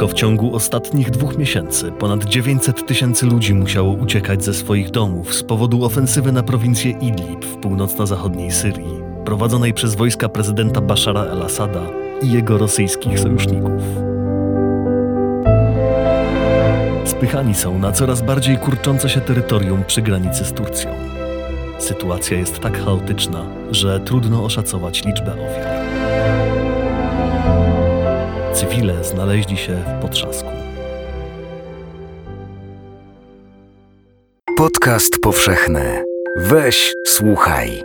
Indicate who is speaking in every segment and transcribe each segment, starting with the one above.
Speaker 1: Tylko w ciągu ostatnich dwóch miesięcy ponad 900 tysięcy ludzi musiało uciekać ze swoich domów z powodu ofensywy na prowincję Idlib w północno-zachodniej Syrii, prowadzonej przez wojska prezydenta Bashara el-Assada i jego rosyjskich sojuszników. Spychani są na coraz bardziej kurczące się terytorium przy granicy z Turcją. Sytuacja jest tak chaotyczna, że trudno oszacować liczbę ofiar. Cywile znaleźli się w potrzasku.
Speaker 2: Podcast powszechny. Weź, słuchaj.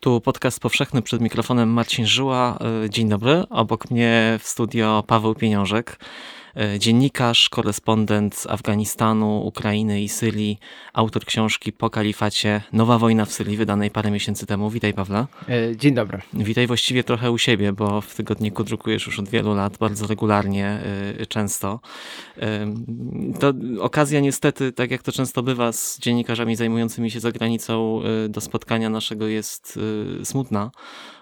Speaker 3: Tu podcast powszechny przed mikrofonem Marcin Żyła. E, dzień dobry. Obok mnie w studio Paweł Pieniążek. E, dziennikarz, korespondent z Afganistanu, Ukrainy i Syrii, autor książki po kalifacie Nowa wojna w Syrii, wydanej parę miesięcy temu. Witaj Pawle.
Speaker 4: E, dzień dobry.
Speaker 3: Witaj właściwie trochę u siebie, bo w tygodniku drukujesz już od wielu lat, bardzo regularnie, e, często. To okazja niestety, tak jak to często bywa z dziennikarzami zajmującymi się zagranicą, do spotkania naszego jest smutna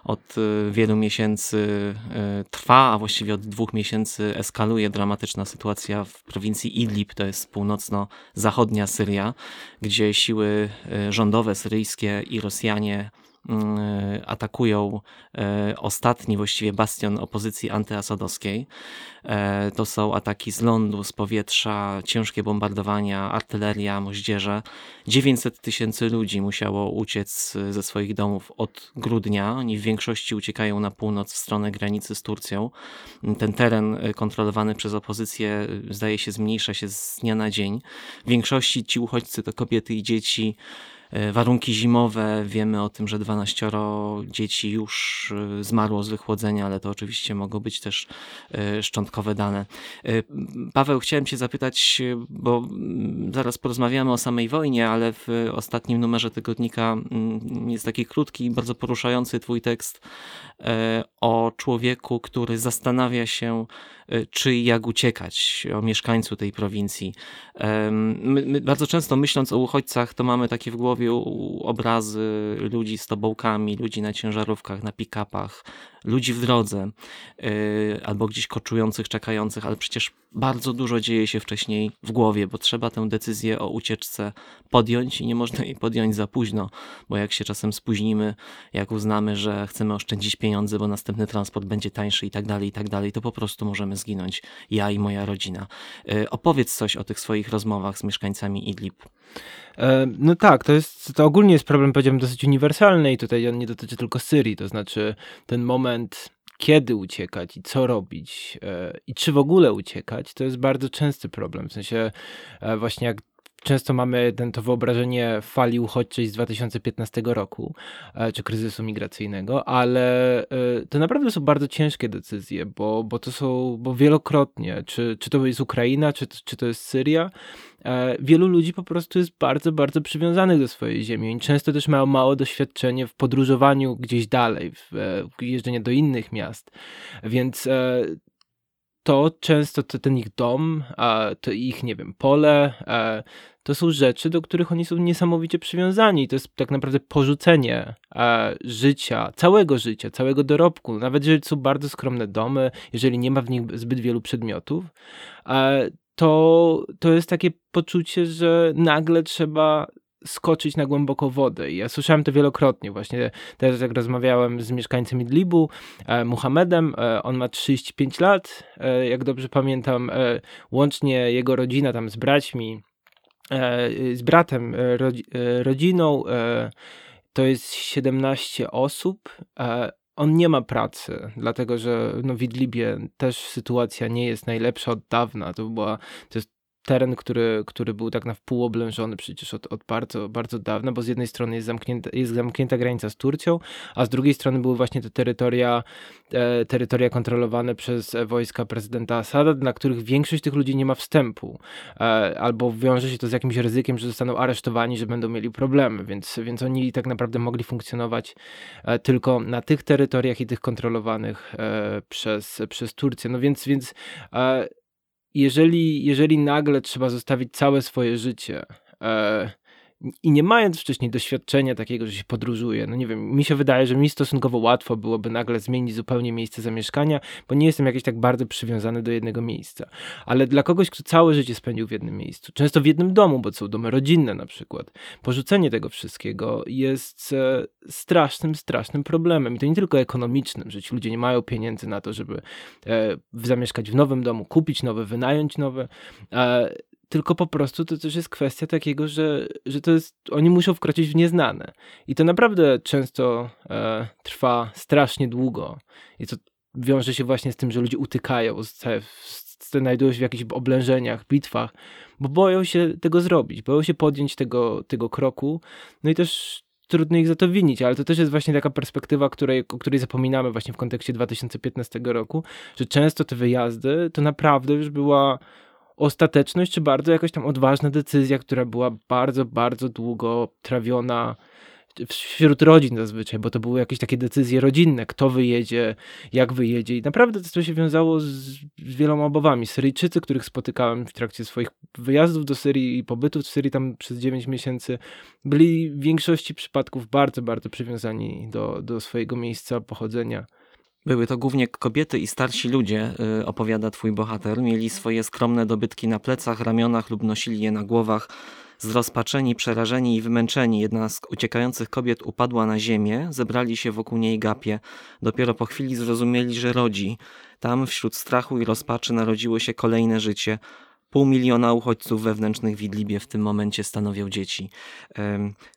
Speaker 3: od wielu miesięcy trwa, a właściwie od dwóch miesięcy eskaluje dramatyczna sytuacja w prowincji Idlib, to jest północno-zachodnia Syria, gdzie siły rządowe syryjskie i Rosjanie e, atakują e, ostatni właściwie bastion opozycji antyasadowskiej. E, to są ataki z lądu, z powietrza, ciężkie bombardowania, artyleria, moździerze. 900 tysięcy ludzi musiało uciec ze swoich domów od grudnia. Oni w większości uciekają na północ w stronę granicy z Turcją. Ten teren kontrolowany przez opozycję zdaje się zmniejsza się z dnia na dzień. W większości ci uchodźcy to kobiety i dzieci E, warunki zimowe. Wiemy o tym, że 12 dzieci już e, zmarło z wychłodzenia, ale to oczywiście mogą być też e, szczątkowe dane. Paweł, chciałem Cię zapytać, bo mm, zaraz porozmawiamy o samej wojnie, ale w ostatnim numerze tygodnika mm, jest taki krótki, bardzo poruszający Twój tekst o człowieku, który zastanawia się, czy i jak uciekać, o mieszkańcu tej prowincji. My, my bardzo często myśląc o uchodźcach, to mamy takie w głowie, obrazy ludzi z tobołkami, ludzi na ciężarówkach, na pick-upach, ludzi w drodze y, albo gdzieś koczujących, czekających, ale przecież bardzo dużo dzieje się wcześniej w głowie, bo trzeba tę decyzję o ucieczce podjąć i nie można jej podjąć za późno, bo jak się czasem spóźnimy, jak uznamy, że chcemy oszczędzić pieniądze, bo następny transport będzie tańszy i tak dalej, i tak dalej, to po prostu możemy zginąć, ja i moja rodzina. Y, opowiedz coś o tych swoich rozmowach z mieszkańcami Idlib.
Speaker 4: E, no tak, to jest, to ogólnie jest problem, powiedziałbym, dosyć uniwersalny i tutaj on nie dotyczy tylko Syrii, to znaczy ten moment, kiedy uciekać i co robić e, i czy w ogóle uciekać, to jest bardzo częsty problem, w sensie e, właśnie jak często mamy ten, to wyobrażenie fali uchodźczej z 2015 roku, czy kryzysu migracyjnego, ale to naprawdę są bardzo ciężkie decyzje, bo, bo to są, bo wielokrotnie, czy, czy to jest Ukraina, czy, czy to jest Syria, E, wielu ludzi po prostu jest bardzo, bardzo przywiązanych do swojej ziemi. i często też mają mało doświadczenie w podróżowaniu gdzieś dalej, w, e, jeżdżeniu do innych miast. Więc e, to często to ten ich dom, to ich, nie wiem, pole, to są rzeczy, do których oni są niesamowicie przywiązani. To jest tak naprawdę porzucenie życia, całego życia, całego dorobku. Nawet jeżeli są bardzo skromne domy, jeżeli nie ma w nich zbyt wielu przedmiotów, to, to jest takie poczucie, że nagle trzeba skoczyć na głęboko wodę. I ja słyszałem to wielokrotnie. Właśnie teraz jak rozmawiałem z mieszkańcem Idlibu, e, Muhammedem, e, on ma 35 lat, e, jak dobrze pamiętam, e, łącznie jego rodzina tam z braćmi, e, z bratem, e, rodziną, to jest 17 osób on nie ma pracy, dlatego że no, w Idlibie też sytuacja nie jest najlepsza od dawna. To była, to jest teren, który, który był tak na wpół oblężony przecież od, od bardzo, bardzo dawna, bo z jednej strony jest zamknięta, jest zamknięta granica z Turcją, a z drugiej strony były właśnie te terytoria, e, terytoria kontrolowane przez wojska prezydenta Asada, na których większość tych ludzi nie ma wstępu, e, albo wiąże się to z jakimś ryzykiem, że zostaną aresztowani, że będą mieli problemy, więc, więc oni tak naprawdę mogli funkcjonować e, tylko na tych terytoriach i tych kontrolowanych e, przez, przez Turcję. No więc, więc e, jeżeli, jeżeli nagle trzeba zostawić całe swoje życie, e, i nie mając wcześniej doświadczenia takiego, że się podróżuje, no nie wiem, mi się wydaje, że mi stosunkowo łatwo byłoby nagle zmienić zupełnie miejsce zamieszkania, bo nie jestem jakiś tak bardzo przywiązany do jednego miejsca. Ale dla kogoś, kto całe życie spędził w jednym miejscu, często w jednym domu, bo są domy rodzinne na przykład, porzucenie tego wszystkiego jest e, strasznym, strasznym problemem. I to nie tylko ekonomicznym, że ci ludzie nie mają pieniędzy na to, żeby e, zamieszkać w nowym domu, kupić nowe, wynająć nowe, e, tylko po prostu to też jest kwestia takiego, że, że to jest, oni muszą wkroczyć w nieznane. I to naprawdę często e, trwa strasznie długo. I to wiąże się właśnie z tym, że ludzie utykają, znajdują się w jakichś oblężeniach, bitwach, bo boją się tego zrobić, boją się podjąć tego, tego kroku. No i też trudno ich za to winić, ale to też jest właśnie taka perspektywa, której, o której zapominamy właśnie w kontekście 2015 roku, że często te wyjazdy to naprawdę już była ostateczność, czy bardzo jakaś tam odważna decyzja, która była bardzo, bardzo długo trawiona wśród rodzin zazwyczaj, bo to były jakieś takie decyzje rodzinne, kto wyjedzie, jak wyjedzie i naprawdę to się wiązało z, z wieloma obawami. Syryjczycy, których spotykałem w trakcie swoich wyjazdów do Syrii i pobytów w Syrii tam przez 9 miesięcy, byli w większości przypadków bardzo, bardzo przywiązani do, do swojego miejsca pochodzenia.
Speaker 3: Były to głównie kobiety i starsi ludzie, y, opowiada twój bohater. Mieli swoje skromne dobytki na plecach, ramionach lub nosili je na głowach. Zrozpaczeni, przerażeni i wymęczeni, jedna z uciekających kobiet upadła na ziemię, zebrali się wokół niej gapie. Dopiero po chwili zrozumieli, że rodzi. Tam wśród strachu i rozpaczy narodziło się kolejne życie. Pół miliona uchodźców wewnętrznych w Idlibie w tym momencie stanowią dzieci.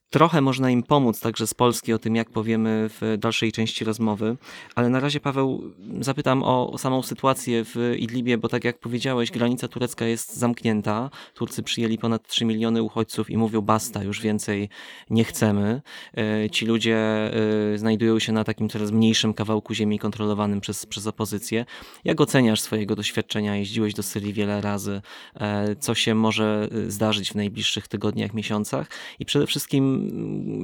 Speaker 3: Trochę można im pomóc także z Polski o tym, jak powiemy w dalszej części rozmowy, ale na razie Paweł zapytam o, samą sytuację w Idlibie, bo tak jak powiedziałeś, granica turecka jest zamknięta. Turcy przyjęli ponad 3 miliony uchodźców i mówią basta, już więcej nie chcemy. E, ci ludzie e, znajdują się na takim coraz mniejszym kawałku ziemi kontrolowanym przez, przez opozycję. Jak oceniasz swojego doświadczenia? Jeździłeś do Syrii wiele razy. E, co się może zdarzyć w najbliższych tygodniach, miesiącach? I przede wszystkim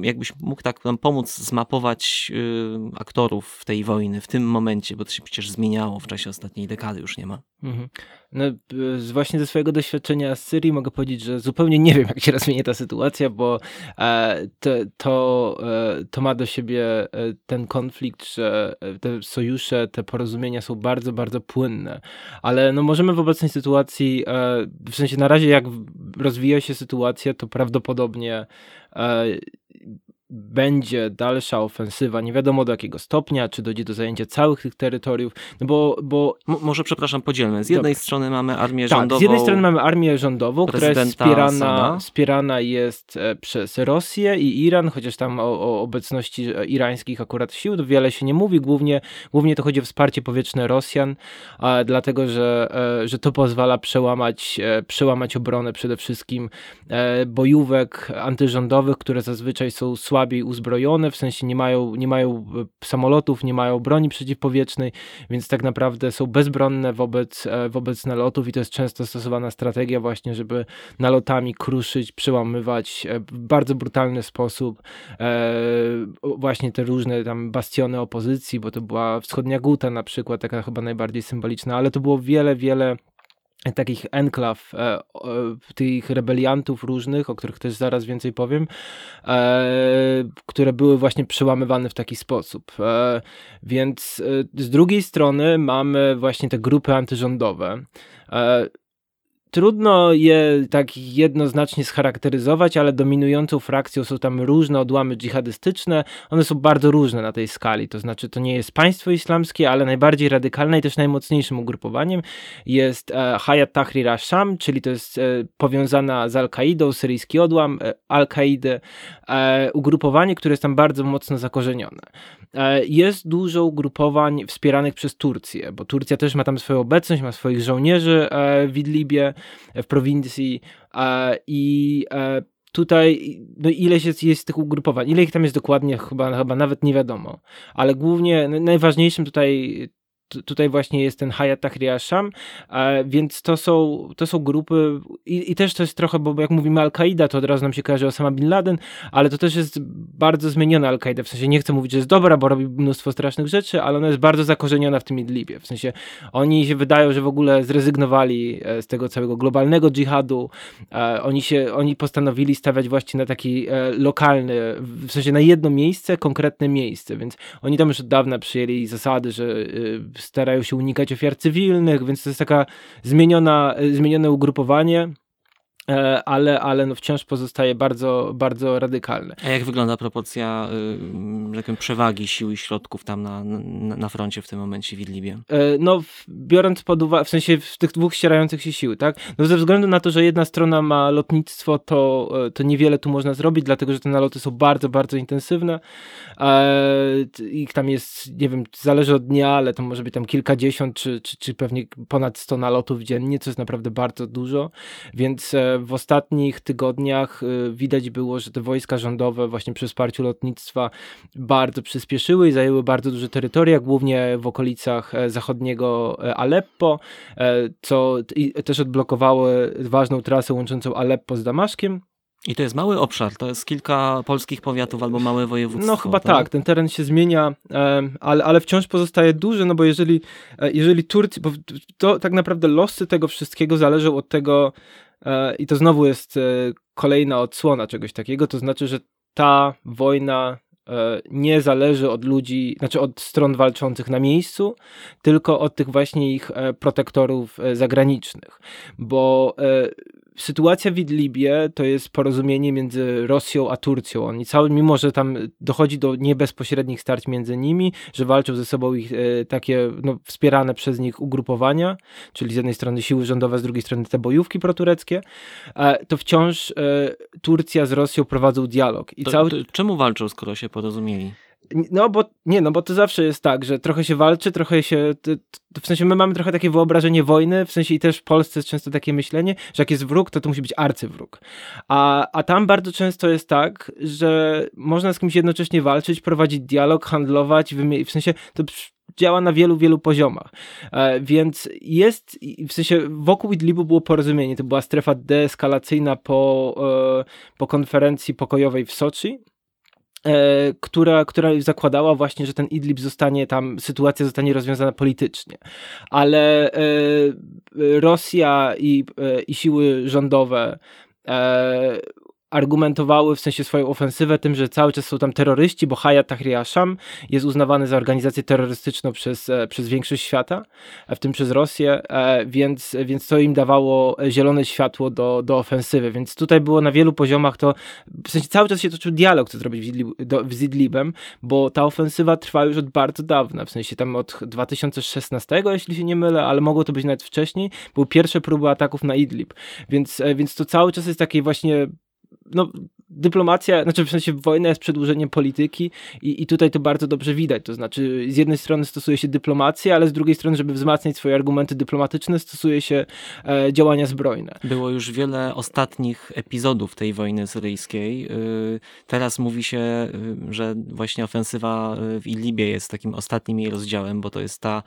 Speaker 3: jakbyś mógł tak nam pomóc zmapować y, aktorów tej wojny w tym momencie, bo to się przecież zmieniało w czasie ostatniej dekady, już nie ma. Mhm.
Speaker 4: No, właśnie ze swojego doświadczenia z Syrii mogę powiedzieć, że zupełnie nie wiem, jak się rozwinie ta sytuacja, bo e, to, to, e, to ma do siebie e, ten konflikt, że te sojusze, te porozumienia są bardzo, bardzo płynne. Ale no, możemy w obecnej sytuacji, w sensie na razie jak rozwija się sytuacja, to prawdopodobnie będzie dalsza ofensywa, nie wiadomo do jakiego stopnia, czy dojdzie do zajęcia całych tych terytoriów, no bo... bo...
Speaker 3: M może, przepraszam, podzielmy. Z jednej strony mamy armię tak, rządową...
Speaker 4: z jednej strony mamy armię rządową, która jest wspierana, wspierana jest e, przez Rosję i Iran, chociaż tam o, o, obecności irańskich akurat sił wiele się nie mówi, głównie, głównie to chodzi o wsparcie powietrzne Rosjan, a, dlatego, że, e, że to pozwala przełamać, e, przełamać obronę przede wszystkim bojówek antyrządowych, które zazwyczaj są słabe słabiej uzbrojone, w sensie nie mają, nie mają e, samolotów, nie mają broni przeciwpowietrznej, więc tak naprawdę są bezbronne wobec, e, wobec nalotów i to jest często stosowana strategia właśnie, żeby nalotami kruszyć, przełamywać e, w bardzo brutalny sposób właśnie te różne tam bastiony opozycji, bo to była wschodnia Guta na przykład, taka chyba najbardziej symboliczna, ale to było wiele, wiele takich enklaw, e, tych rebeliantów różnych, o których też zaraz więcej powiem, e, które były właśnie przełamywane w taki sposób. E, więc e, z drugiej strony mamy właśnie te grupy antyrządowe. Trudno je tak jednoznacznie scharakteryzować, ale dominującą frakcją są tam różne odłamy dżihadystyczne. One są bardzo różne na tej skali, to znaczy to nie jest państwo islamskie, ale najbardziej radykalne i też najmocniejszym ugrupowaniem jest e, Hayat Tahrir al-Sham, czyli to jest e, powiązana z Al-Kaidą, syryjski odłam e, Al-Kaidy, e, ugrupowanie, które jest tam bardzo mocno zakorzenione. E, jest dużo ugrupowań wspieranych przez Turcję, bo Turcja też ma tam swoją obecność, ma swoich żołnierzy e, w Idlibie, w prowincji i e, tutaj no ile jest, jest tych ugrupowań, ile ich tam jest dokładnie? Chyba, chyba nawet nie wiadomo, ale głównie najważniejszym tutaj tutaj właśnie jest ten Hayat Tahrir al-Sham, e, więc to są, to są grupy i, i też to jest trochę, bo jak mówimy Al-Kaida, to od razu nam się kojarzy Osama Bin Laden, ale to też jest bardzo zmieniona Al-Kaida, w sensie nie chcę mówić, że jest dobra, bo robi mnóstwo strasznych rzeczy, ale ona jest bardzo zakorzeniona w tym Idlibie, w sensie oni się wydają, że w ogóle zrezygnowali e, z tego całego globalnego dżihadu, e, oni się, oni postanowili stawiać właśnie na taki e, lokalny, w sensie na jedno miejsce, konkretne miejsce, więc oni tam już od dawna przyjęli zasady, że starają się unikać ofiar cywilnych, więc to jest taka zmieniona, y, zmienione ugrupowanie, e, ale, ale no wciąż pozostaje bardzo, bardzo radykalne.
Speaker 3: A jak wygląda proporcja y, tak powiem, przewagi sił i środków tam na, na, na froncie w tym momencie w Idlibie?
Speaker 4: E, No, biorąc pod uwagę, w sensie w tych dwóch ścierających się sił, tak? No ze względu na to, że jedna strona ma lotnictwo, to, e, to niewiele tu można zrobić, dlatego że te naloty są bardzo, bardzo intensywne. E, Ich tam jest, nie wiem, zależy od dnia, ale to może być tam kilkadziesiąt, czy, czy, czy pewnie ponad 100 nalotów dziennie, co jest naprawdę bardzo dużo. Więc e, w ostatnich tygodniach e, widać było, że te wojska rządowe właśnie przy wsparciu lotnictwa bardzo przyspieszyły i zajęły bardzo duże terytoria, głównie w okolicach e, zachodniego e, Aleppo, e, co też odblokowało ważną trasę łączącą Aleppo z Damaszkiem.
Speaker 3: I to jest mały obszar, to jest kilka polskich powiatów albo małe województwo.
Speaker 4: No chyba tak, ten teren się zmienia, ale, ale wciąż pozostaje duży, no bo jeżeli, jeżeli Turcja, bo to tak naprawdę losy tego wszystkiego zależą od tego, i to znowu jest e, kolejna odsłona czegoś takiego, to znaczy, że ta wojna e, nie zależy od ludzi, znaczy od stron walczących na miejscu, tylko od tych właśnie ich e, protektorów e, zagranicznych, bo e, sytuacja w Idlibie to jest porozumienie między Rosją a Turcją. Oni cały, mimo że tam dochodzi do niebezpośrednich starć między nimi, że walczą ze sobą ich e, takie no, wspierane przez nich ugrupowania, czyli z jednej strony siły rządowe, z drugiej strony te bojówki protureckie, e, to wciąż e, Turcja z Rosją prowadzą dialog. I
Speaker 3: To,
Speaker 4: cały,
Speaker 3: to, czemu walczą, skoro się porozumieli?
Speaker 4: No bo nie, no bo to zawsze jest tak, że trochę się walczy, trochę się. W sensie my mamy trochę takie wyobrażenie wojny, w sensie i też w Polsce jest często takie myślenie, że jak jest wróg, to to musi być arcywróg. A, a tam bardzo często jest tak, że można z kimś jednocześnie walczyć, prowadzić dialog, handlować, w sensie to działa na wielu, wielu poziomach. E, więc jest, w sensie wokół Idlibu było porozumienie, to była strefa deeskalacyjna po, e, po konferencji pokojowej w Soczi która, która zakładała właśnie, że ten Idlib zostanie tam, sytuacja zostanie rozwiązana politycznie. Ale e, Rosja i, e, i siły rządowe e, argumentowały w sensie swoją ofensywę tym, że cały czas są tam terroryści, bo Hayat Tahrir al-Sham jest uznawany za organizację terrorystyczną przez, e, przez większość świata, e, w tym przez Rosję, e, więc, więc to im dawało zielone światło do, do ofensywy, więc tutaj było na wielu poziomach to, w sensie cały czas się toczył dialog, co zrobić z Idlibem, bo ta ofensywa trwa już od bardzo dawna, w sensie tam od 2016, jeśli się nie mylę, ale mogło to być nawet wcześniej, były pierwsze próby ataków na Idlib, więc, więc to cały czas jest takie właśnie no, dyplomacja, znaczy w sensie wojna jest przedłużeniem polityki i, i tutaj to bardzo dobrze widać. To znaczy, z jednej strony stosuje się dyplomację, ale z drugiej strony, żeby wzmacniać swoje argumenty dyplomatyczne, stosuje się e, działania zbrojne.
Speaker 3: Było już wiele ostatnich epizodów tej wojny syryjskiej. Yy, Teraz mówi się, yy, że właśnie ofensywa yy, w Idlibie jest takim ostatnim jej rozdziałem, bo to jest ta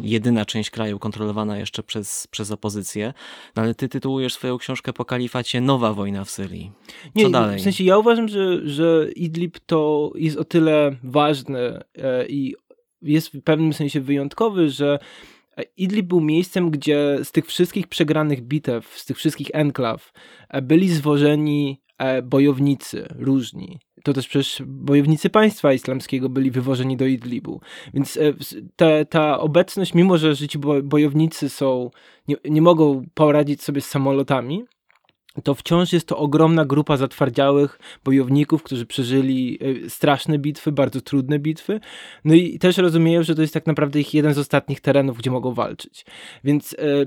Speaker 3: jedyna część kraju kontrolowana jeszcze przez, przez opozycję. No ale ty tytułujesz swoją książkę po kalifacie Nowa wojna w Syrii. Co dalej?
Speaker 4: W sensie ja uważam, że, że Idlib to jest o tyle ważny e, i jest w pewnym sensie wyjątkowy, że Idlib był miejscem, gdzie z tych wszystkich przegranych bitew, z tych wszystkich enklaw e, byli zwożeni e, bojownicy różni. To też przecież bojownicy państwa islamskiego byli wywożeni do Idlibu. Więc te, ta obecność, mimo że ci bo- bojownicy są, nie, nie mogą poradzić sobie z samolotami, to wciąż jest to ogromna grupa zatwardziałych bojowników, którzy przeżyli e, straszne bitwy, bardzo trudne bitwy. No i też rozumieją, że to jest tak naprawdę ich jeden z ostatnich terenów, gdzie mogą walczyć. Więc e,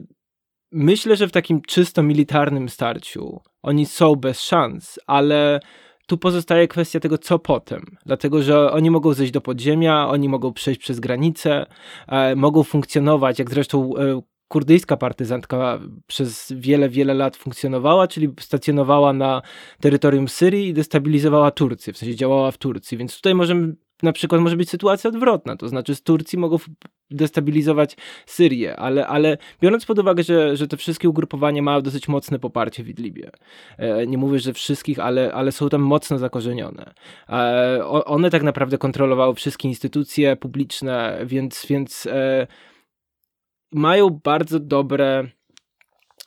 Speaker 4: myślę, że w takim czysto militarnym starciu oni są bez szans, ale tu pozostaje kwestia tego, co potem. Dlatego, że oni mogą zejść do podziemia, oni mogą przejść przez granicę, e, mogą funkcjonować, jak zresztą e, kurdyjska partyzantka przez wiele, wiele lat funkcjonowała, czyli stacjonowała na terytorium Syrii i destabilizowała Turcję, w sensie działała w Turcji. Więc tutaj możemy, na przykład może być sytuacja odwrotna, to znaczy z Turcji mogą destabilizować Syrię, ale, ale biorąc pod uwagę, że, że te wszystkie ugrupowania mają dosyć mocne poparcie w Idlibie, e, nie mówię, że wszystkich, ale, ale są tam mocno zakorzenione. E, one tak naprawdę kontrolowały wszystkie instytucje publiczne, więc, więc e, mają bardzo dobre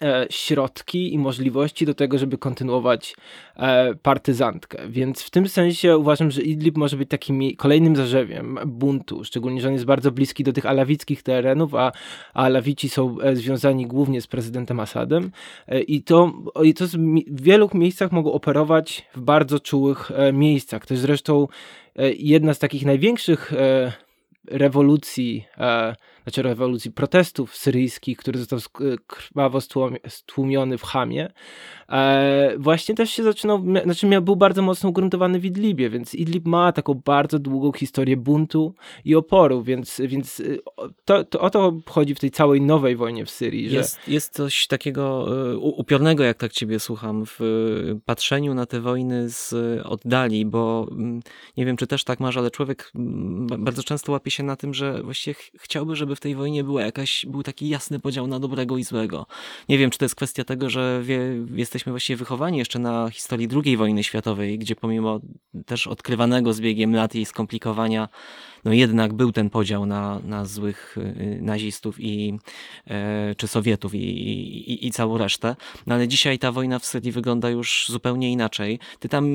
Speaker 4: E, środki i możliwości do tego, żeby kontynuować e, partyzantkę. Więc w tym sensie uważam, że Idlib może być takim kolejnym zarzewiem buntu, szczególnie, że on jest bardzo bliski do tych alawickich terenów, a, alawici są e, związani głównie z prezydentem Assadem i to, i to w wielu miejscach mogą operować w bardzo czułych miejscach. To jest zresztą jedna z takich największych rewolucji znaczy rewolucji protestów syryjskich, który został krwawo stłumiony w Hamie, e, właśnie też się zaczynał, znaczy miał, był bardzo mocno ugruntowany w Idlibie, więc Idlib ma taką bardzo długą historię buntu i oporu, więc, więc y, to, to o to chodzi w tej całej nowej wojnie w Syrii. Że...
Speaker 3: Jest, jest coś takiego y, upiornego, jak tak ciebie słucham, w patrzeniu na te wojny z oddali, bo mm, nie wiem, czy też tak masz, ale człowiek mm, bardzo często łapie się na tym, że właściwie chciałby, żeby w tej wojnie była jakaś, był taki jasny podział na dobrego i złego. Nie wiem, czy to jest kwestia tego, że wie, jesteśmy właściwie wychowani jeszcze na historii II wojny światowej, gdzie pomimo też odkrywanego z biegiem lat i skomplikowania no jednak był ten podział na, na złych y, nazistów i, e, czy Sowietów i, i, i całą resztę. No ale dzisiaj ta wojna w Syrii wygląda już zupełnie inaczej. Ty tam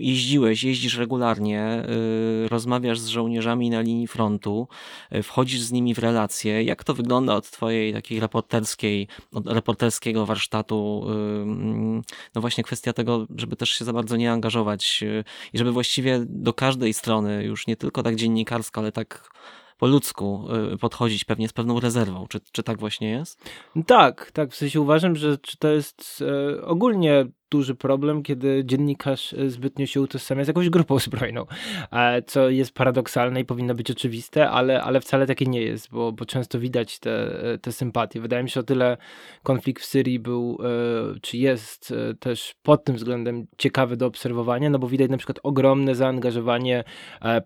Speaker 3: jeździłeś, jeździsz regularnie, y, rozmawiasz z żołnierzami na linii frontu, y, wchodzisz z nimi w relacje. Jak to wygląda od twojej takiej reporterskiej, od reporterskiego warsztatu? No właśnie kwestia tego, żeby też się za bardzo nie angażować i żeby właściwie do każdej strony, już nie tylko tak ale tak po ludzku y, podchodzić pewnie z pewną rezerwą. Czy, czy tak właśnie jest?
Speaker 4: Tak, tak. W sensie uważam, że to jest e, ogólnie duży problem, kiedy dziennikarz e, zbytnio się utożsamia z jakąś grupą zbrojną, e, co jest paradoksalne i powinno być oczywiste, ale, ale wcale takie nie jest, bo, bo często widać te, e, te sympatie. Wydaje mi się, o tyle konflikt w Syrii był, czy jest też pod tym względem ciekawy do obserwowania, no bo widać na przykład ogromne zaangażowanie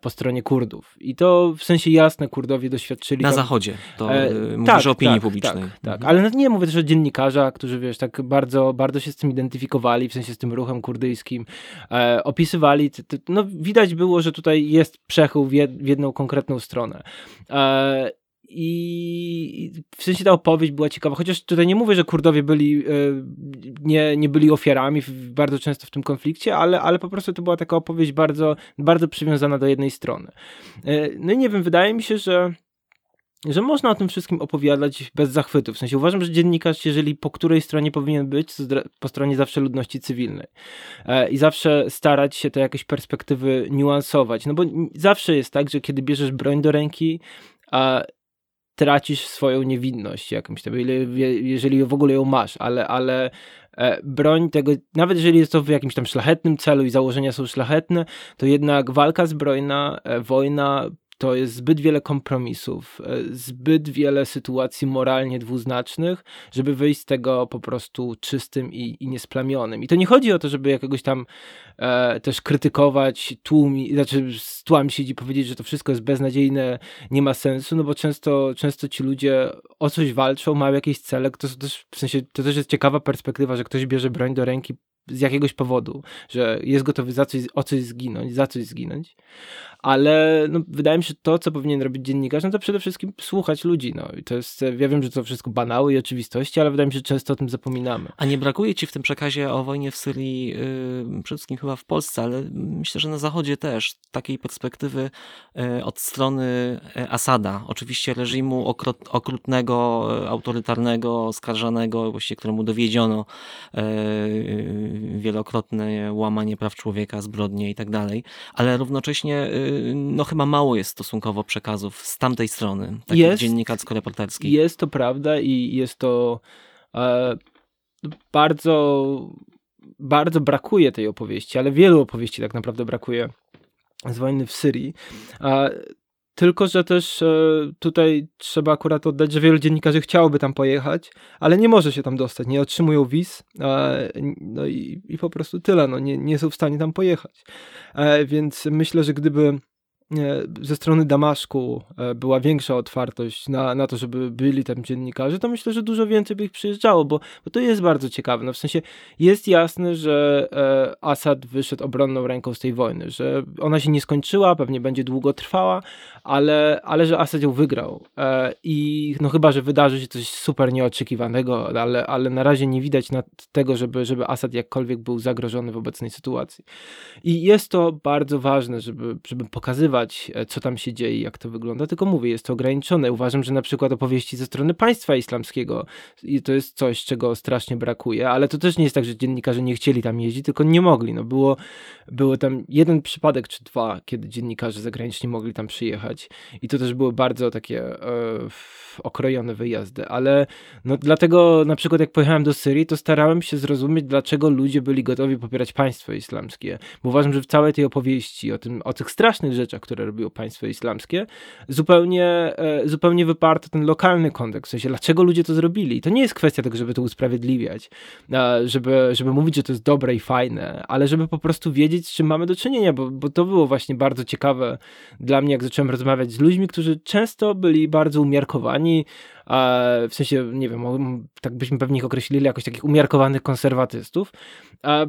Speaker 4: po stronie Kurdów. I to w sensie jasne Kurdowie doświadczyli.
Speaker 3: Na tam, zachodzie, to e, mówisz tak, o opinii
Speaker 4: tak,
Speaker 3: publicznej.
Speaker 4: Tak, tak. Ale nie mówię też o dziennikarzach, którzy wiesz, tak bardzo, bardzo się z tym identyfikowali, w sensie z tym ruchem kurdyjskim, e, opisywali, no widać było, że tutaj jest przechył w, jed, w jedną konkretną stronę. E, i w sensie ta opowieść była ciekawa, chociaż tutaj nie mówię, że Kurdowie byli, e, nie, nie byli ofiarami bardzo często w tym konflikcie, ale, ale po prostu to była taka opowieść bardzo, bardzo przywiązana do jednej strony. E, no i nie wiem, wydaje mi się, że że można o tym wszystkim opowiadać bez zachwytu. W sensie uważam, że dziennikarz, jeżeli po której stronie powinien być, po stronie zawsze ludności cywilnej. E, I zawsze starać się te jakieś perspektywy niuansować. No bo zawsze jest tak, że kiedy bierzesz broń do ręki, a tracisz swoją niewinność jakąś, jeżeli w ogóle ją masz, ale, ale e, broń tego, nawet jeżeli jest to w jakimś tam szlachetnym celu i założenia są szlachetne, to jednak walka zbrojna, e, wojna to jest zbyt wiele kompromisów, e, zbyt wiele sytuacji moralnie dwuznacznych, żeby wyjść z tego po prostu czystym i, i niesplamionym. I to nie chodzi o to, żeby jakiegoś tam e, też krytykować tłum, znaczy z tłamsić i powiedzieć, że to wszystko jest beznadziejne, nie ma sensu, no bo często, często ci ludzie o coś walczą, mają jakieś cele, to też, w sensie, to też jest ciekawa perspektywa, że ktoś bierze broń do ręki z jakiegoś powodu, że jest gotowy za coś, o coś zginąć, za coś zginąć, ale no, wydaje mi się, że to, co powinien robić dziennikarz, no to przede wszystkim słuchać ludzi, no. I to jest, ja wiem, że to wszystko banały i oczywistości, ale wydaje mi się, że często o tym zapominamy.
Speaker 3: A nie brakuje ci w tym przekazie o wojnie w Syrii, yy, przede wszystkim chyba w Polsce, ale myślę, że na Zachodzie też, takiej perspektywy yy, od strony y, Asada, oczywiście reżimu okrut, okrutnego, y, autorytarnego, oskarżanego, właściwie któremu dowiedziono yy, wielokrotne łamanie praw człowieka, zbrodnie i tak dalej, ale równocześnie y, no chyba mało jest stosunkowo przekazów z tamtej strony, takich dziennikarsko-reporterskich.
Speaker 4: Jest to prawda i jest to e, bardzo bardzo brakuje tej opowieści, ale wielu opowieści tak naprawdę brakuje z wojny w Syrii. Tylko, że też e, tutaj trzeba akurat oddać, że wielu dziennikarzy chciałoby tam pojechać, ale nie może się tam dostać, nie otrzymują wiz, no i, i po prostu tyle, no nie, nie są w stanie tam pojechać. E, więc myślę, że gdyby ze strony Damaszku e, była większa otwartość na, na to, żeby byli tam dziennikarze, to myślę, że dużo więcej by ich przyjeżdżało, bo, bo to jest bardzo ciekawe. No w sensie jest jasne, że e, Assad wyszedł obronną ręką z tej wojny, że ona się nie skończyła, pewnie będzie długo trwała, ale, ale że Assad ją wygrał. E, I no chyba, że wydarzy się coś super nieoczekiwanego, ale, ale na razie nie widać tego, żeby, żeby Assad jakkolwiek był zagrożony w obecnej sytuacji. I jest to bardzo ważne, żeby, żeby pokazywać, e, co tam się dzieje, jak to wygląda, tylko mówię, jest to ograniczone. Uważam, że na przykład opowieści ze strony państwa islamskiego i to jest coś, czego strasznie brakuje, ale to też nie jest tak, że dziennikarze nie chcieli tam jeździć, tylko nie mogli. No było, było tam jeden przypadek czy dwa, kiedy dziennikarze zagraniczni mogli tam przyjechać i to też były bardzo takie e, okrojone wyjazdy, ale no dlatego na przykład jak pojechałem do Syrii, to starałem się zrozumieć, dlaczego ludzie byli gotowi popierać państwo islamskie, bo uważam, że w całej tej opowieści o, tym, o tych strasznych rzeczach, które robiło państwo islamskie, zupełnie, e, zupełnie wyparto ten lokalny kontekst, w sensie dlaczego ludzie to zrobili. To nie jest kwestia tego, żeby to usprawiedliwiać, żeby, żeby mówić, że to jest dobre i fajne, ale żeby po prostu wiedzieć, z czym mamy do czynienia, bo, bo to było właśnie bardzo ciekawe dla mnie, jak zacząłem rozmawiać z ludźmi, którzy często byli bardzo umiarkowani, w sensie, nie wiem, tak byśmy pewnie ich określili jakoś takich umiarkowanych konserwatystów,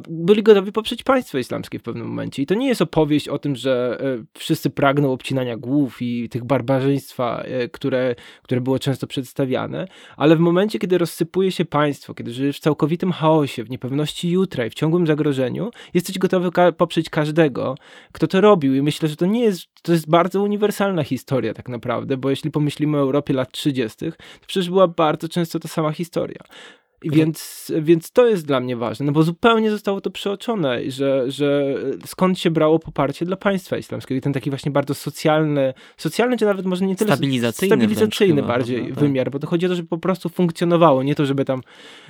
Speaker 4: byli gotowi poprzeć państwo islamskie w pewnym momencie. I to nie jest opowieść o tym, że e, wszyscy pragną obcinania głów i tych barbarzyństwa, e, które, które było często przedstawiane, ale w momencie, kiedy rozsypuje się państwo, kiedy żyjesz w całkowitym chaosie, w niepewności jutra i w ciągłym zagrożeniu, jesteś gotowy ka poprzeć każdego, kto to robił. I myślę, że to nie jest, to jest bardzo uniwersalna historia tak naprawdę, bo jeśli pomyślimy o Europie lat 30., to przecież była bardzo często ta sama historia. Więc, więc to jest dla mnie ważne, no bo zupełnie zostało to przeoczone, że, że skąd się brało poparcie dla państwa islamskiego i ten taki właśnie bardzo socjalny, socjalny czy nawet może nie tyle
Speaker 3: stabilizacyjny,
Speaker 4: stabilizacyjny bardziej chyba, tak. wymiar, bo to chodzi o to, żeby po prostu funkcjonowało, nie to, żeby tam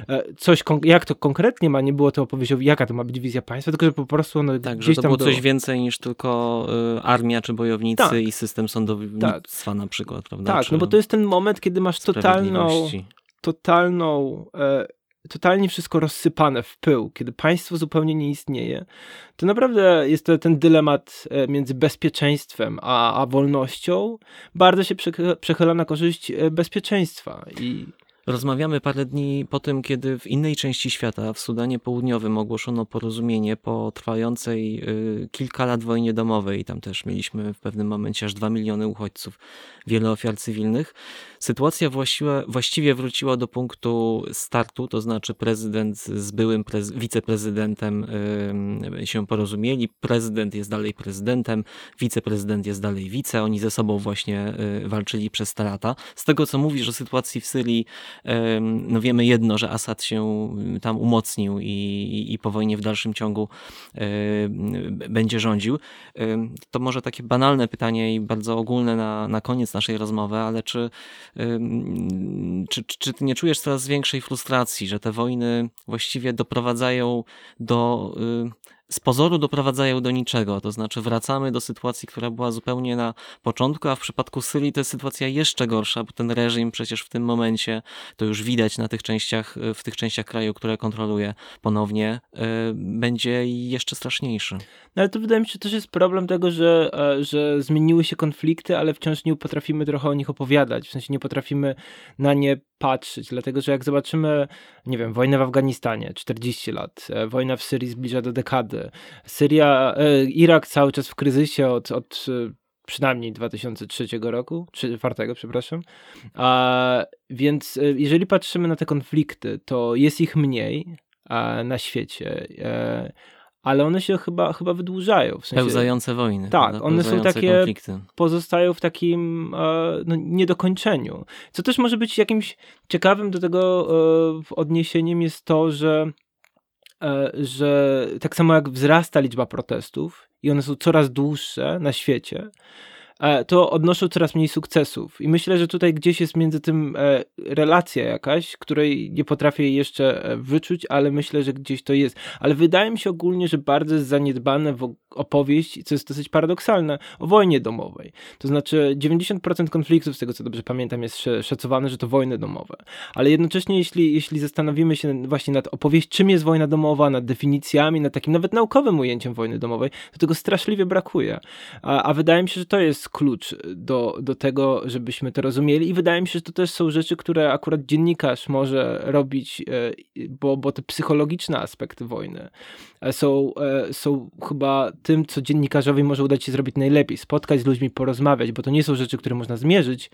Speaker 4: e, coś, jak to konkretnie ma, nie było to opowieścią, jaka to ma być wizja państwa, tylko, że po prostu ono
Speaker 3: tak,
Speaker 4: gdzieś
Speaker 3: że to
Speaker 4: tam
Speaker 3: było,
Speaker 4: było
Speaker 3: coś więcej niż tylko y, armia czy bojownicy tak. i system sądownictwa tak. na przykład, prawda?
Speaker 4: Tak,
Speaker 3: czy
Speaker 4: no bo to jest ten moment, kiedy masz totalną totalną, e, totalnie wszystko rozsypane w pył, kiedy państwo zupełnie nie istnieje, to naprawdę jest to ten dylemat e, między bezpieczeństwem a, a wolnością. Bardzo się przechyla na korzyść e, bezpieczeństwa i
Speaker 3: Rozmawiamy parę dni po tym, kiedy w innej części świata, w Sudanie Południowym, ogłoszono porozumienie po trwającej y, kilka lat wojnie domowej. Tam też mieliśmy w pewnym momencie aż dwa miliony uchodźców, wiele ofiar cywilnych. Sytuacja właściwie, właściwie wróciła do punktu startu, to znaczy prezydent z byłym prez, wiceprezydentem y, się porozumieli. Prezydent jest dalej prezydentem, wiceprezydent jest dalej wice. Oni ze sobą właśnie y, walczyli przez te lata. Z tego, co mówisz o sytuacji w Syrii, no wiemy jedno, że Assad się tam umocnił i, i po wojnie w dalszym ciągu będzie rządził. To może takie banalne pytanie i bardzo ogólne na, na koniec naszej rozmowy, ale czy, czy, czy ty nie czujesz coraz większej frustracji, że te wojny właściwie doprowadzają do z pozoru doprowadzają do niczego. To znaczy wracamy do sytuacji, która była zupełnie na początku, a w przypadku Syrii to jest sytuacja jeszcze gorsza, bo ten reżim przecież w tym momencie, to już widać na tych częściach, w tych częściach kraju, które kontroluje ponownie, yy, będzie jeszcze straszniejszy.
Speaker 4: No ale to wydaje mi się, że też jest problem tego, że, e, że zmieniły się konflikty, ale wciąż nie potrafimy trochę o nich opowiadać. W sensie nie potrafimy na nie patrzeć, dlatego że jak zobaczymy, nie wiem, wojnę w Afganistanie, 40 lat, e, wojna w Syrii zbliża do dekady, Syria, e, Irak cały czas w kryzysie od, od e, przynajmniej 2003 roku, 2004, przepraszam. A, więc jeżeli patrzymy na te konflikty, to jest ich mniej a, na świecie. ale one się chyba, chyba wydłużają. W sensie,
Speaker 3: Pełzające wojny.
Speaker 4: Tak, one są takie, konflikty. pozostają w takim no, niedokończeniu. Co też może być jakimś ciekawym do tego odniesieniem jest to, że E, że tak samo jak wzrasta liczba protestów i one są coraz dłuższe na świecie, e, to odnoszą coraz mniej sukcesów. I myślę, że tutaj gdzieś jest między tym e, relacja jakaś, której nie potrafię jeszcze e, wyczuć, ale myślę, że gdzieś to jest. Ale wydaje mi się ogólnie, że bardzo jest zaniedbane opowieść, co jest dosyć paradoksalne, o wojnie domowej. To znaczy 90% konfliktów, z tego co dobrze pamiętam, jest szacowane, że to wojny domowe. Ale jednocześnie, jeśli, jeśli zastanowimy się właśnie nad opowieść, czym jest wojna domowa, nad definicjami, nad takim nawet naukowym ujęciem wojny domowej, to tego straszliwie brakuje. A, a wydaje mi się, że to jest klucz do, do tego, żebyśmy to rozumieli i wydaje mi się, że to też są rzeczy, które akurat dziennikarz może robić, e, bo, bo te psychologiczne aspekty wojny e, są, e, są chyba tym, co dziennikarzowi może udać się zrobić najlepiej. Spotkać z ludźmi, porozmawiać, bo to nie są rzeczy, które można zmierzyć,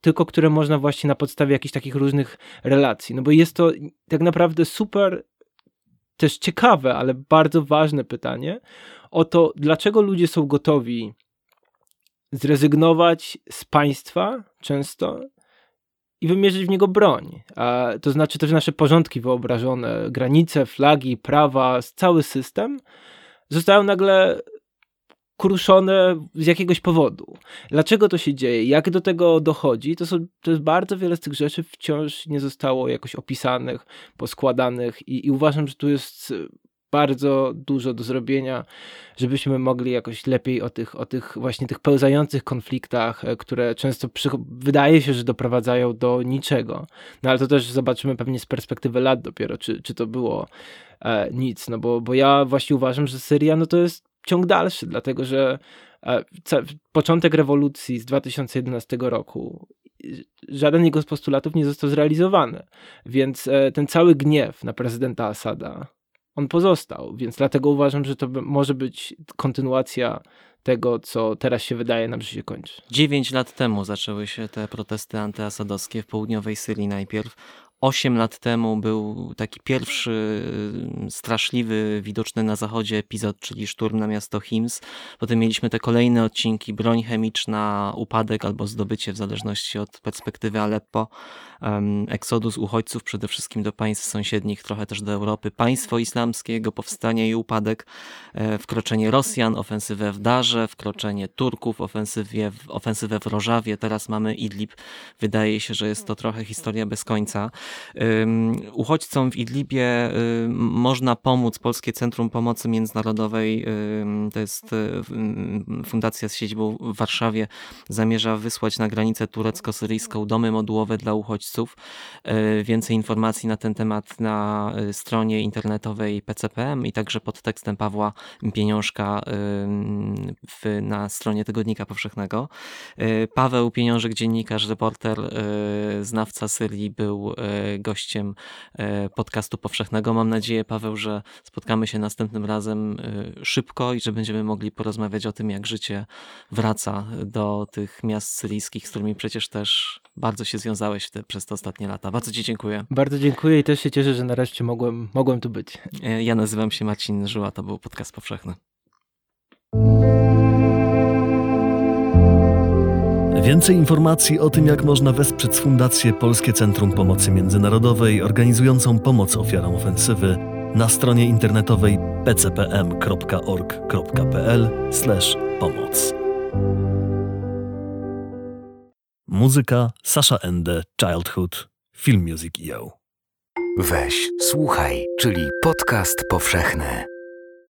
Speaker 4: tylko które można właśnie na podstawie jakichś takich różnych relacji. No bo jest to tak naprawdę super też ciekawe, ale bardzo ważne pytanie o to, dlaczego ludzie są gotowi zrezygnować z państwa często i wymierzyć w niego broń. A to znaczy też nasze porządki wyobrażone, granice, flagi, prawa, cały system zostają nagle kruszone z jakiegoś powodu. Dlaczego to się dzieje? Jak do tego dochodzi? To, są, to jest bardzo wiele z tych rzeczy wciąż nie zostało jakoś opisanych, poskładanych i, i uważam, że tu jest bardzo dużo do zrobienia, żebyśmy mogli jakoś lepiej o tych, o tych właśnie tych pełzających konfliktach, e, które często przy... wydaje się, że doprowadzają do niczego. No ale to też zobaczymy pewnie z perspektywy lat dopiero, czy, czy to było e, nic. No bo, bo ja właśnie uważam, że Syria no to jest ciąg dalszy, dlatego że e, początek rewolucji z 2011 roku żaden jego z postulatów nie został zrealizowany. Więc e, ten cały gniew na prezydenta Asada, on pozostał. Więc dlatego uważam, że to może być kontynuacja tego, co teraz się wydaje nam, że się kończy.
Speaker 3: Dziewięć lat temu zaczęły się te protesty antyasadowskie w południowej Syrii najpierw. Osiem lat temu był taki pierwszy y, straszliwy, widoczny na zachodzie epizod, czyli szturm na miasto Hims. Potem mieliśmy te kolejne odcinki, broń chemiczna, upadek albo zdobycie, w zależności od perspektywy Aleppo, um, eksodus uchodźców przede wszystkim do państw sąsiednich, trochę też do Europy, państwo islamskie, jego powstanie i upadek, e, wkroczenie Rosjan, ofensywę w Darze, wkroczenie Turków, ofensywę w, ofensywę w Rożawie, teraz mamy Idlib. Wydaje się, że jest to trochę historia bez końca. Uchodźcom w Idlibie można pomóc. Polskie Centrum Pomocy Międzynarodowej, to jest fundacja z siedzibą w Warszawie, zamierza wysłać na granicę turecko-syryjską domy modułowe dla uchodźców. E, więcej informacji na ten temat na e, stronie internetowej PCPM i także pod tekstem Pawła Pieniążka w, na stronie Tygodnika Powszechnego. Paweł Pieniążek, dziennikarz, reporter, znawca Syrii, był gościem e, podcastu powszechnego. Mam nadzieję, Paweł, że spotkamy się następnym razem e, szybko i że będziemy mogli porozmawiać o tym, jak życie wraca do tych miast syryjskich, z którymi przecież też bardzo się związałeś te, przez te ostatnie lata. Bardzo Ci dziękuję.
Speaker 4: Bardzo dziękuję i też się cieszę, że nareszcie mogłem, mogłem tu być.
Speaker 3: E, ja nazywam się Marcin Żyła, to był podcast powszechny.
Speaker 1: Więcej informacji o tym, jak można wesprzeć Fundację Polskie Centrum Pomocy Międzynarodowej organizującą pomoc ofiarom ofensywy na stronie internetowej pcpm.org.pl/pomoc. Muzyka Sasha Ende Childhood Film Music EO.
Speaker 2: Weź, słuchaj, czyli podcast powszechny.